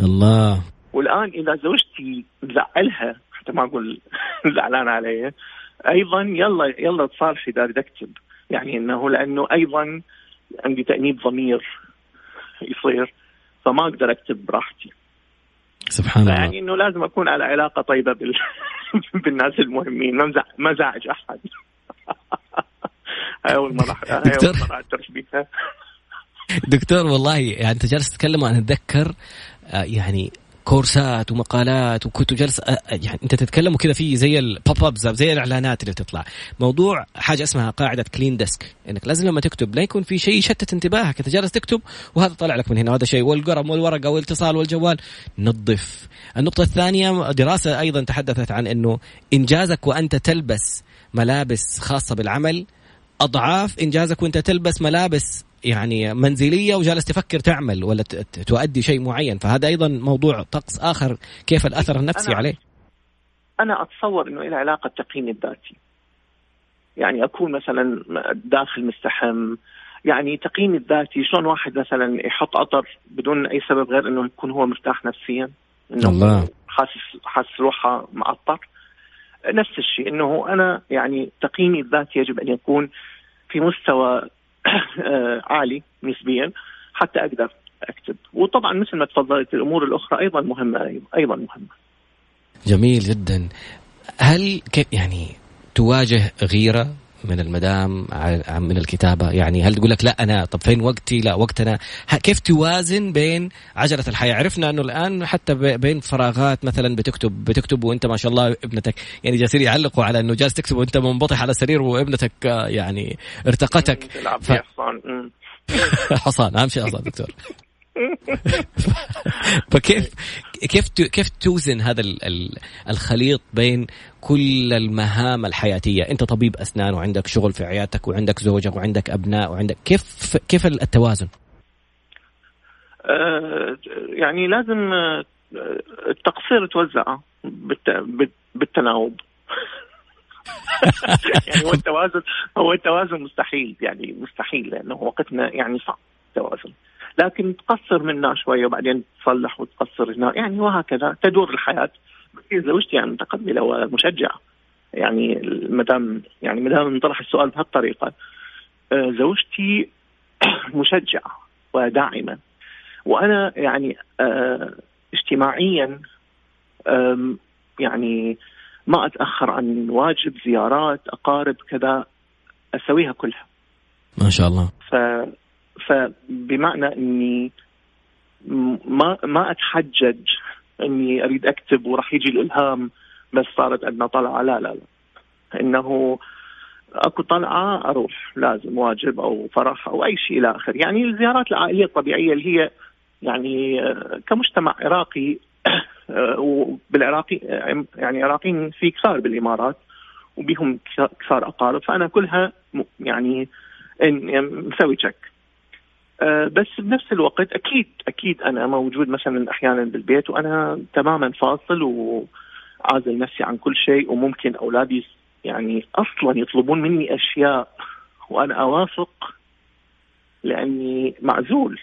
الله. والآن إذا زوجتي مزعلها حتى ما أقول (laughs) زعلانة علي أيضا يلا يلا تصالحي إذا بدي أكتب. يعني إنه لأنه أيضا عندي تأنيب ضمير يصير فما أقدر أكتب براحتي. سبحان الله. يعني إنه لازم أكون على علاقة طيبة بال... (laughs) بالناس المهمين. ما ما زعج أحد. (laughs) هاي أول مره هاي أول مرة دكتور والله يعني أنت جالس تتكلم أنا أتذكر آه، يعني كورسات ومقالات وكتب جلس يعني أنت تتكلم وكذا في زي ال pop ups زي الإعلانات اللي تطلع موضوع حاجة اسمها قاعدة clean desk إنك لازم لما تكتب لا يكون في شيء يشتت انتباهك. أنت جالس تكتب وهذا طلع لك من هنا. وهذا شيء والقلم والورقة والاتصال والجوال. نظف. النقطة الثانية دراسة أيضا تحدثت عن إنه إنجازك وأنت تلبس ملابس خاصة بالعمل أضعاف إنجازك وأنت تلبس ملابس يعني منزلية وجالس تفكر تعمل ولا تؤدي شيء معين. فهذا أيضا موضوع طقس آخر كيف الأثر النفسي أنا عليه؟ أنا أتصور إنه له علاقة بالتقييم الذاتي. يعني أكون مثلا داخل مستحم. يعني تقييم الذاتي شلون واحد مثلا يحط عطر بدون أي سبب غير إنه يكون هو مرتاح نفسيا إنه الله. حاسس حاسس روحه معطر نفس الشيء إنه أنا يعني تقييمي الذاتي يجب أن يكون في مستوى (coughs) عالي نسبيا حتى أقدر أكتب. وطبعا مثل ما تفضلت الأمور الأخرى أيضا مهمة أيضا مهمة. جميل جدا. هل يعني تواجه غيرة من المدام من الكتابة. يعني هل تقول لك لا أنا طب فين وقتي؟ لا وقتنا. كيف توازن بين عجلة الحياة؟ عرفنا أنه الآن حتى بين فراغات مثلا بتكتب بتكتب وأنت ما شاء الله ابنتك. يعني جالسين يعلقوا على أنه جالس تكتب وأنت منبطح على السرير وابنتك يعني ارتقتك. ف... (laughs) حصان أهم شيء حصان دكتور. (laughs) (laughs) فكيف كيف كيف توزن هذا الخليط بين كل المهام الحياتية؟ أنت طبيب أسنان وعندك شغل في عيادتك وعندك زوجك وعندك أبناء وعندك كيف كيف التوازن؟ أه يعني لازم آه، التقصير توزع بالتناوب. (laughs) يعني هو التوازن هو التوازن مستحيل يعني مستحيل لأنه وقتنا يعني صعب التوازن. لكن تقصر منا شوية وبعدين تصلح وتقصر هنا. يعني وهكذا تدور الحياة. زوجتي يعني متقبله ومشجعه يعني مدام يعني مدام انطرح السؤال بهالطريقة. آه، زوجتي (clears throat) مشجعة وداعمة. وأنا يعني آه، اجتماعيا يعني ما أتأخر عن واجب زيارات أقارب كذا أسويها كلها. ما شاء الله. ف فبمعنى إني ما ما أتحجج إني أريد أكتب وراح يجي الإلهام بس صارت عندنا طلعة. لا لا لا. إنه أكو طلعة أروح لازم واجب أو فرح أو أي شيء إلى اخره يعني الزيارات العائلية الطبيعية اللي هي يعني كمجتمع عراقي (clears throat) وبالعراقي يعني عراقيين في كثار بالإمارات وبهم كثار أقارب. فأنا كلها يعني مسوي تشك بس بنفس الوقت أكيد أكيد أنا موجود مثلا أحيانا بالبيت وأنا تماما فاصل وعازل نفسي عن كل شيء وممكن أولادي يعني أصلا يطلبون مني أشياء وأنا أوافق لأني معزول.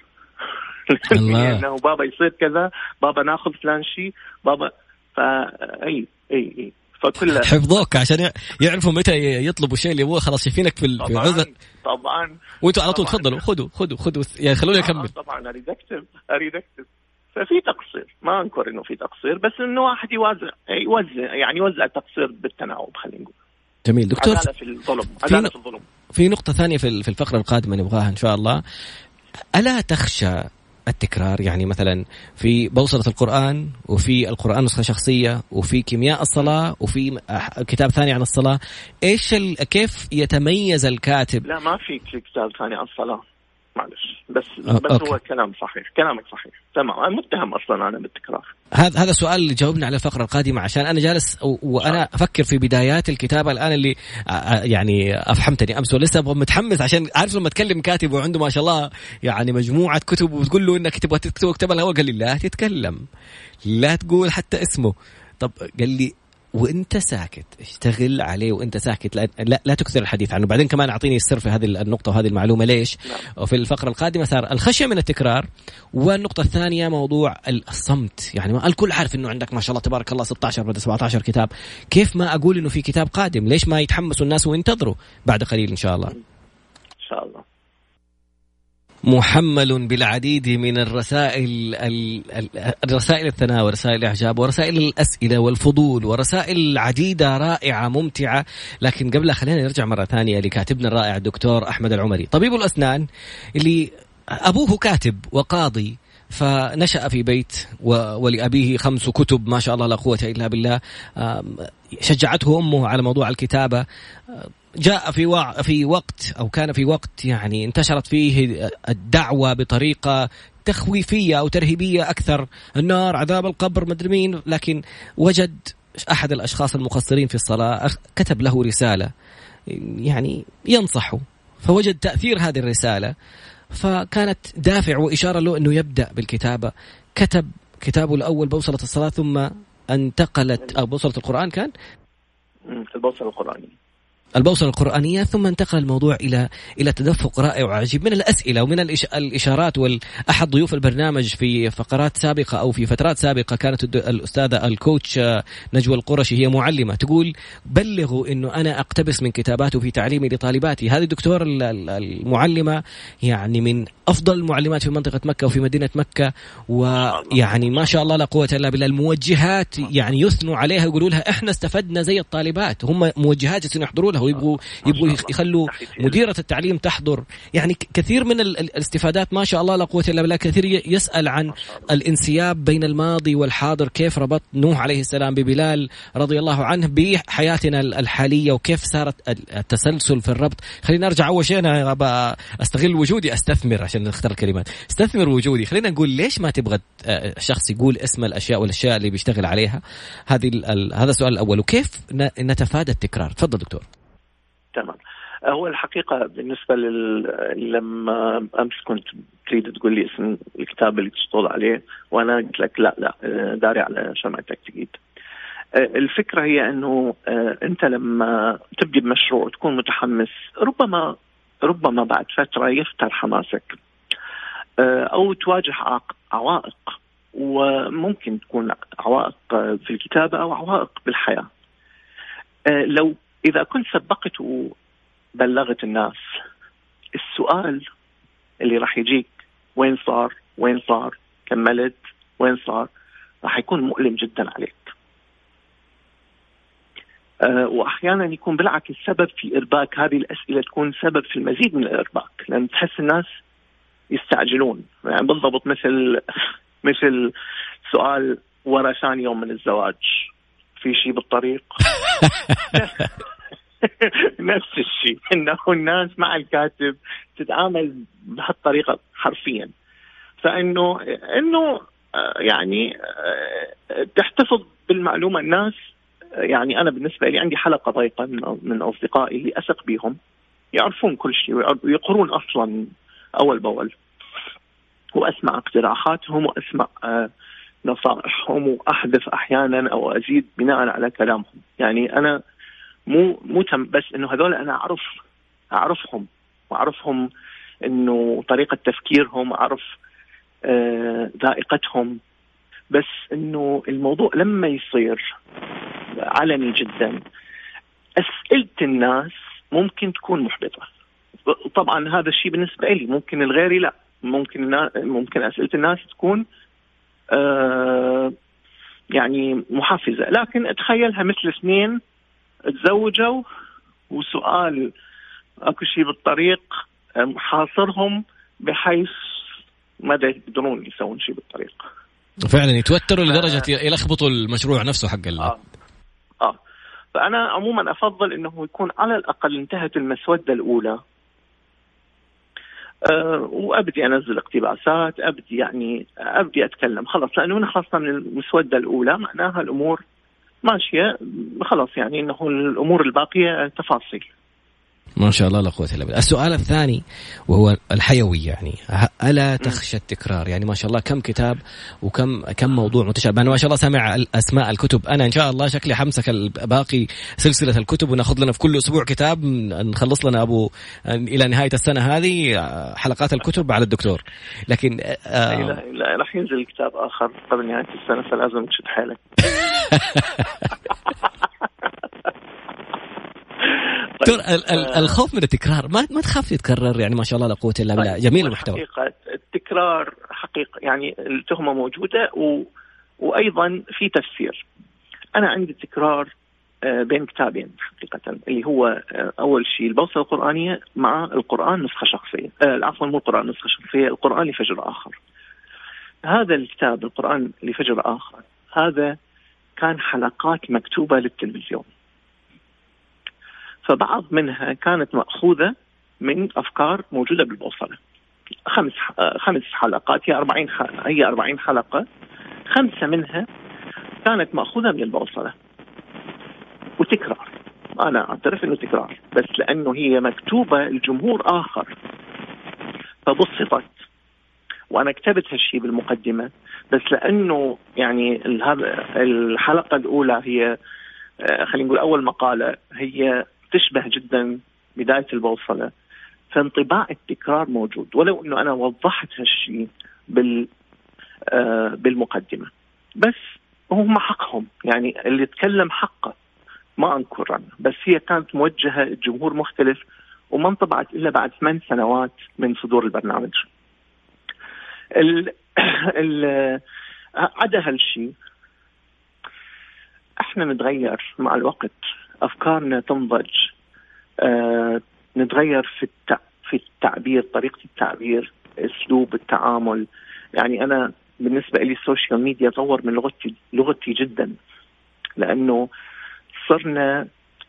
(laughs) لأنه بابا يصير كذا بابا ناخذ فلان شيء بابا فاي اي أي. فكلها (laughs) حفظوك عشان يعرفوا متى يطلبوا الشيء اللي يبغوه خلاص شايفينك في العزة طبعا وانتوا على طول تفضلوا خذوا خذوا خذوا. يعني خلوني أكمل. طبعا. أريد أكتب أريد أكتب. ففي تقصير ما أنكر إنه في تقصير بس إنه واحد يوزع يوزع يعني يوزع التقصير بالتناوب خلينا نقول. جميل. دكتور عدالة في الظلم عدالة في الظلم. في نقطة ثانية في الفقرة القادمة نبغاها إن شاء الله. ألا تخشى التكرار. يعني مثلا في بوصلة القرآن وفي القرآن نسخة شخصية وفي كيمياء الصلاة وفي كتاب ثاني عن الصلاة. إيش ال... كيف يتميز الكاتب؟ لا ما في كتاب ثاني عن الصلاة. معلش. بس أه بس أوكي. هو كلام صحيح. كلامك صحيح. تمام. أنا متهم أصلا أنا بالتكرار. هذا هذا السؤال اللي جاوبنا على الفقرة القادمة عشان أنا جالس وأنا أفكر في بدايات الكتابة الآن اللي يعني افحمتني أمس ولسه متحمس عشان عارف لما تكلم كاتب وعنده ما شاء الله يعني مجموعة كتب وتقول له إنك تبغى تكتب اكتبها الهواء قال لي لا تتكلم. لا تقول حتى اسمه. طب قال لي وانت ساكت. اشتغل عليه وانت ساكت. لا, لا, لا تكثر الحديث عنه. بعدين كمان أعطيني السر في هذه النقطة وهذه المعلومة. ليش؟ نعم. وفي الفقرة القادمة صار الخشية من التكرار والنقطة الثانية موضوع الصمت. يعني ما الكل عارف إنه عندك ما شاء الله تبارك الله 16 ولا 17 كتاب. كيف ما أقول إنه في كتاب قادم؟ ليش ما يتحمسوا الناس وينتظروا بعد قليل إن شاء الله؟ إن شاء الله. محمل بالعديد من الرسائل الرسائل الثناء ورسائل الإعجاب ورسائل الأسئلة والفضول ورسائل عديدة رائعة ممتعة. لكن قبلها خلينا نرجع مرة ثانية لكاتبنا الرائع الدكتور أحمد العمري. طبيب الأسنان اللي أبوه كاتب وقاضي فنشأ في بيت ولأبيه خمس كتب ما شاء الله لا قوة إلا بالله. شجعته أمه على موضوع الكتابة. جاء في وع في وقت أو كان في وقت يعني انتشرت فيه الدعوة بطريقة تخويفية أو ترهيبية أكثر. النار عذاب القبر مدري مين. لكن وجد أحد الأشخاص المقصرين في الصلاة كتب له رسالة. يعني ينصحه. فوجد تأثير هذه الرسالة. فكانت دافع وإشارة له أنه يبدأ بالكتابة. كتب كتابه الأول بوصلة الصلاة ثم انتقلت أو بوصلة القرآن كان؟ البوصله القرانيه البوصلة القرآنية ثم انتقل الموضوع إلى إلى تدفق رائع وعجيب من الأسئلة ومن الإشارات والأحد ضيوف البرنامج في فقرات سابقة أو في فترات سابقة كانت الأستاذة الكوتش نجوى القرشي هي معلمة تقول بلغوا أنه أنا أقتبس من كتاباته في تعليمي لطالباتي. هذه الدكتور المعلمة يعني من أفضل المعلمات في منطقة مكة وفي مدينة مكة ويعني ما شاء الله لا قوة إلا بالله الموجهات يعني يثنوا عليها يقولوا لها إحنا استفدنا زي الطالبات. هم موجهات يحضروا لها ويبغوا يبغوا يخلوا مديرة التعليم تحضر. يعني كثير من الاستفادات ما شاء الله لا قوة إلا بالله. كثير يسأل عن الانسياب بين الماضي والحاضر. كيف ربط نوح عليه السلام ببلال رضي الله عنه بحياتنا الحالية؟ وكيف صارت التسلسل في الربط؟ خلينا ارجع أول شيء. أنا أستغل وجودي أستثمر عشان نختار الكلمات. استثمر وجودي. خلينا نقول ليش ما تبغى الشخص يقول اسم الأشياء والأشياء اللي بيشتغل عليها؟ هذه هذا السؤال الأول. وكيف نتفادى التكرار؟ تفضل دكتور. تمام. هو الحقيقة بالنسبة لل... لما أمس كنت تريد تقول لي اسم الكتاب اللي تشتغل عليه وأنا قلت لك لا لا داري على شمعتك تقيد الفكرة هي إنه أنت لما تبدي بمشروع تكون متحمس ربما ربما بعد فترة يفتر حماسك. أو تواجه عوائق وممكن تكون عوائق في الكتابة أو عوائق بالحياة. لو إذا كنت سبقت وبلغت الناس السؤال اللي راح يجيك وين صار؟ وين صار؟ كملت؟ وين صار؟ راح يكون مؤلم جدا عليك. أه واحيانا يكون بالعكس سبب في إرباك. هذه الأسئلة تكون سبب في المزيد من الإرباك لأن تحس الناس يستعجلون. يعني بالضبط مثل (laughs) مثل سؤال ورا ثاني يوم من الزواج. في شيء بالطريق؟ (laughs) نفس الشيء. انه الناس مع الكاتب تتعامل بهالطريقة حرفيا. فانه إنه آه، يعني آه، تحتفظ بالمعلومة. الناس آه، يعني أنا بالنسبة لي عندي حلقة ضيقة من أصدقائي اللي أثق بهم يعرفون كل شيء ويقرون أصلا أول بأول. وأسمع اقتراحاتهم وأسمع نصائحهم وأحذف أحيانا أو أزيد بناء على كلامهم. يعني أنا مو مو تم بس إنه هذول أنا اعرف أعرفهم. وأعرفهم إنه طريقة تفكيرهم أعرف آه ذائقتهم. بس إنه الموضوع لما يصير علني جدا أسئلة الناس ممكن تكون محبطة. طبعا هذا الشيء بالنسبة لي ممكن الغيري لا. ممكن ممكن أسئلة الناس تكون يعني محفزة. لكن أتخيلها مثل اثنين تزوجوا وسؤال أكو شيء بالطريق حاصرهم بحيث ما يقدرون يسوون شيء بالطريق. فعلا يتوتروا لدرجة يلخبطوا المشروع نفسه حق ال... آه. آه. فأنا عموما أفضل إنه يكون على الأقل انتهت المسودة الأولى. وأبدي أنزل اقتباسات أبدي يعني أبدي أتكلم. خلاص لأنه من خلصنا من المسودة الأولى معناها الأمور ماشية خلاص يعني إنه الأمور الباقية تفاصيل. ما شاء الله لا قوة إلا بالله. السؤال الثاني وهو الحيوي يعني ألا تخشى التكرار؟ يعني ما شاء الله كم كتاب وكم كم موضوع متشابه، أنا ما شاء الله سامع أسماء الكتب، أنا إن شاء الله شكلي حمسك باقي سلسلة الكتب وناخذ لنا في كل أسبوع كتاب نخلص لنا أبو إلى نهاية السنة هذه حلقات الكتب على الدكتور. لكن آه لا, لا راح ينزل كتاب آخر قبل نهاية السنة فلازم تشد حيلك. (laughs) دكتور طيب. الخوف من التكرار ما ما تخاف يتكرر يعني ما شاء الله لا قوة إلا بالله. طيب، جميل المحتوى. حقيقة التكرار حقيقة يعني التهمة موجودة و... وأيضا في تفسير. أنا عندي تكرار آه، بين كتابين حقيقة اللي هو آه، أول شيء البوصلة القرآنية مع القرآن نسخة شخصية آه، عفوا مو القرآن نسخة شخصية القرآن لفجر آخر. هذا الكتاب القرآن لفجر آخر هذا كان حلقات مكتوبة للتلفزيون. فبعض منها كانت مأخوذة من أفكار موجودة بالبوصلة. خمس خمس حلقات هي 40 هي 40 حلقة. خمسة منها كانت مأخوذة من البوصلة. وتكرار. أنا أعترف أنه تكرار بس لأنه هي مكتوبة لجمهور آخر. فبسطت. وأنا كتبت هالشيء بالمقدمة بس لأنه يعني الحلقة الأولى هي آه، خلينا نقول أول مقالة هي تشبه جدا بداية البوصلة فانطباع التكرار موجود ولو إنه أنا وضحت هالشيء بال آه بالمقدمة. بس هم حقهم يعني اللي تكلم حقه ما أنكر عنه بس هي كانت موجهة لجمهور مختلف وما انطبعت إلا بعد ثمان سنوات من صدور البرنامج. ال (coughs) ال عدا هالشيء إحنا نتغير مع الوقت. افكارنا تنضج آه نتغير في التع... في التعبير طريقة التعبير أسلوب التعامل. يعني أنا بالنسبة لي ال social media طور من لغتي لغتي جدا لأنه صرنا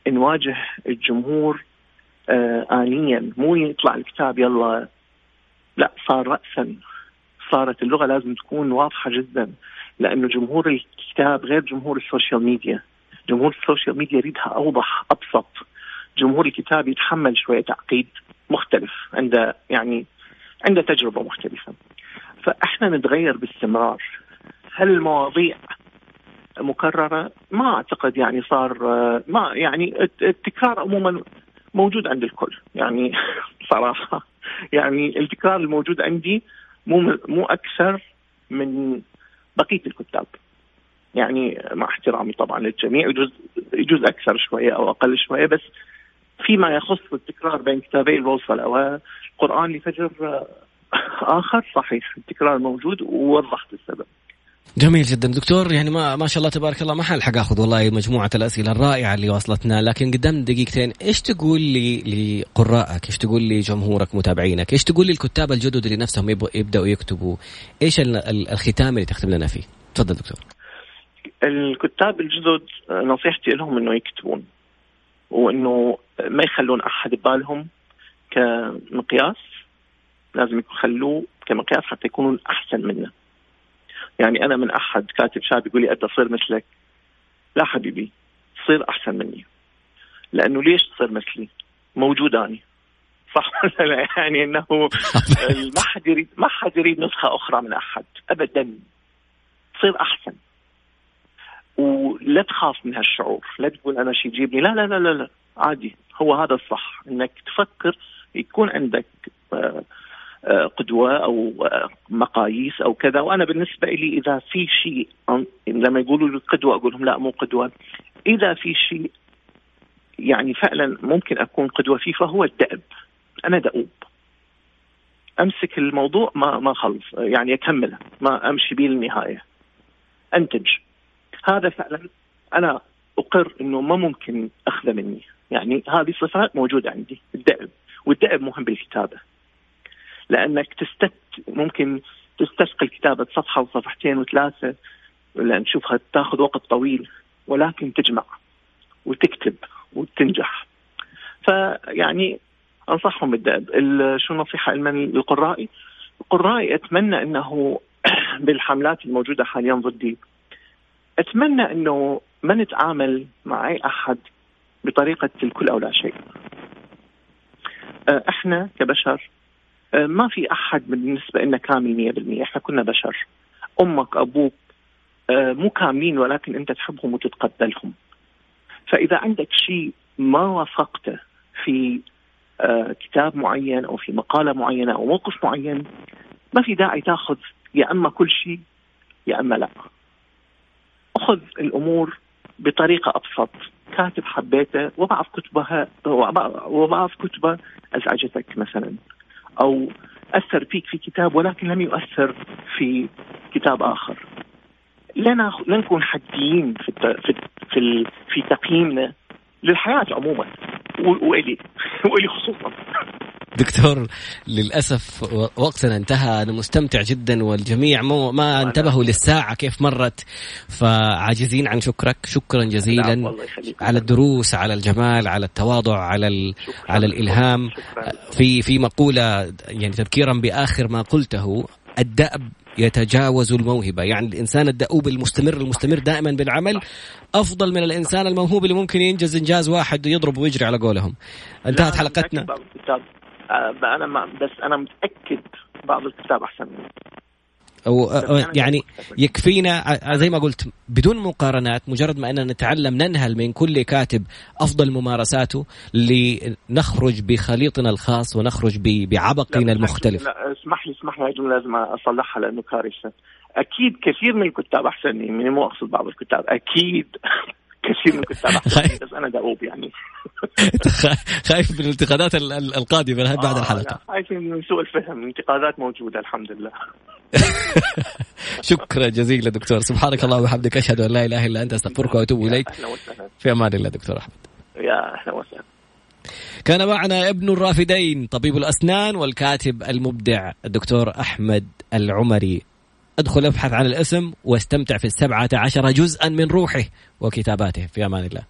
نواجه الجمهور آه آنيا. مو يطلع الكتاب يلا لا صار رأسا. صارت اللغة لازم تكون واضحة جدا لأنه جمهور الكتاب غير جمهور ال social media. جمهور ال social media يريدها أوضح أبسط. جمهور الكتاب يتحمل شوية تعقيد مختلف عنده يعني عنده تجربة مختلفة. فإحنا نتغير باستمرار. هل المواضيع مكررة؟ ما أعتقد يعني صار ما يعني التكرار عموما موجود عند الكل. يعني (laughs) صراحة يعني التكرار الموجود عندي مو مو أكثر من بقية الكتاب. يعني مع احترامي طبعا للجميع يجوز يجوز أكثر شوية أو أقل شوية بس فيما يخص التكرار بين كتابي البوصله والقران لفجر آخر صحيح التكرار موجود ووضحت السبب. جميل جدا. دكتور يعني ما ما شاء الله تبارك الله ما حلحق آخذ والله مجموعة الأسئلة الرائعة اللي وصلتنا لكن قدام دقيقتين إيش تقول لي لقرائك إيش تقول لجمهورك متابعينك؟ إيش تقول للكتاب الجدد اللي نفسهم يبدأوا يكتبوا؟ إيش الختام اللي تختم لنا فيه؟ تفضل دكتور. الكتاب الجدد نصيحتي لهم إنه يكتبون وإنه ما يخلون أحد ببالهم كمقياس لازم يخلوه كمقياس حتى يكونوا أحسن منه. يعني أنا من أحد كاتب شاب يقول لي أبدأ اصير مثلك. لا حبيبي صير أحسن مني. لأنه ليش تصير مثلي؟ موجود اني صح ولا لا؟ يعني إنه (laughs) ما حد يريد ما حد يريد نسخة أخرى من أحد. ابدا. تصير أحسن. ولا تخاف من هالشعور لا تقول أنا شيء يجيبني لا لا لا لا, لا. عادي هو هذا الصح إنك تفكر يكون عندك آه قدوة أو مقاييس أو كذا. وأنا بالنسبة لي إذا في شيء لما يقولوا لي قدوة أقول لهم لا مو قدوة. إذا في شيء يعني فعلا ممكن أكون قدوة فيه فهو الدأب. أنا دؤوب. أمسك الموضوع ما ما خلص. يعني أكمله ما أمشي به للنهاية. أنتج. هذا فعلا أنا أقر إنه ما ممكن أخذه مني. يعني هذه صفات موجودة عندي الدأب والدأب مهم بالكتابة. لأنك تستت ممكن تستثقل كتابه صفحة وصفحتين وثلاثة ولا نشوفها تاخذ وقت طويل ولكن تجمع وتكتب وتنجح. فيعني أنصحهم بالدأب. شو النصيحة للقرائي؟ القرائي؟ أتمنى إنه (coughs) بالحملات الموجودة حاليا ضدي أتمنى إنه ما نتعامل مع اي أحد بطريقة الكل أو لا شيء. إحنا كبشر ما في أحد بالنسبة لنا كامل 100% إحنا كنا بشر. أمك أبوك مو كاملين ولكن أنت تحبهم وتتقبلهم. فإذا عندك شيء ما وافقته في كتاب معين أو في مقالة معينة أو موقف معين ما في داعي تاخذ يا أما كل شيء يا أما لا. اخذ الأمور بطريقة أبسط. كاتب حبيته وبعض كتبها وبعض كتبة أزعجتك مثلا أو أثر فيك في كتاب ولكن لم يؤثر في كتاب لا لا نكون حديين في في في, في تقييمنا للحياة عموما وإلي (laughs) وإلي خصوصا. دكتور للأسف وقتنا انتهى. أنا مستمتع جدا والجميع مو ما انتبهوا للساعة كيف مرت. فعاجزين عن شكرك. شكرا جزيلا على الدروس على الجمال على التواضع على ال... على الإلهام. في في مقولة يعني تذكيرا بآخر ما قلته الدأب يتجاوز الموهبة. يعني الإنسان الدؤوب المستمر المستمر دائما بالعمل أفضل من الإنسان الموهوب اللي ممكن ينجز إنجاز واحد ويضرب ويجري على قولهم. انتهت حلقتنا. أنا ما بس أنا متأكد بعض الكتاب أحسن مني. أو يعني يكفينا زي ما قلت بدون مقارنات مجرد ما أننا نتعلم ننهل من كل كاتب أفضل ممارساته لنخرج بخليطنا الخاص ونخرج بعبقنا المختلف. لا اسمح لي اسمح لي هاي لازم أصلحها لأنه كارثة. أكيد كثير من الكتاب أحسن مني مو أقصد بعض الكتاب أكيد. كثير من احسن (laughs) بس أنا دؤوب يعني. (laughs) خايف من الانتقادات القادمة بعد الحلقة. خايف من سوء الفهم. الانتقادات موجودة الحمد لله. (laughs) شكرا جزيلا دكتور. سبحانك اللهم وبحمدك أشهد أن لا إله إلا أنت أستغفرك وأتوب إليك. في أمان الله دكتور أحمد. يا أهلا وسهلا. كان معنا ابن الرافدين طبيب الأسنان والكاتب المبدع الدكتور أحمد العمري. ادخل ابحث عن الاسم واستمتع في السبعة عشر جزءا من روحه وكتاباته. في أمان الله.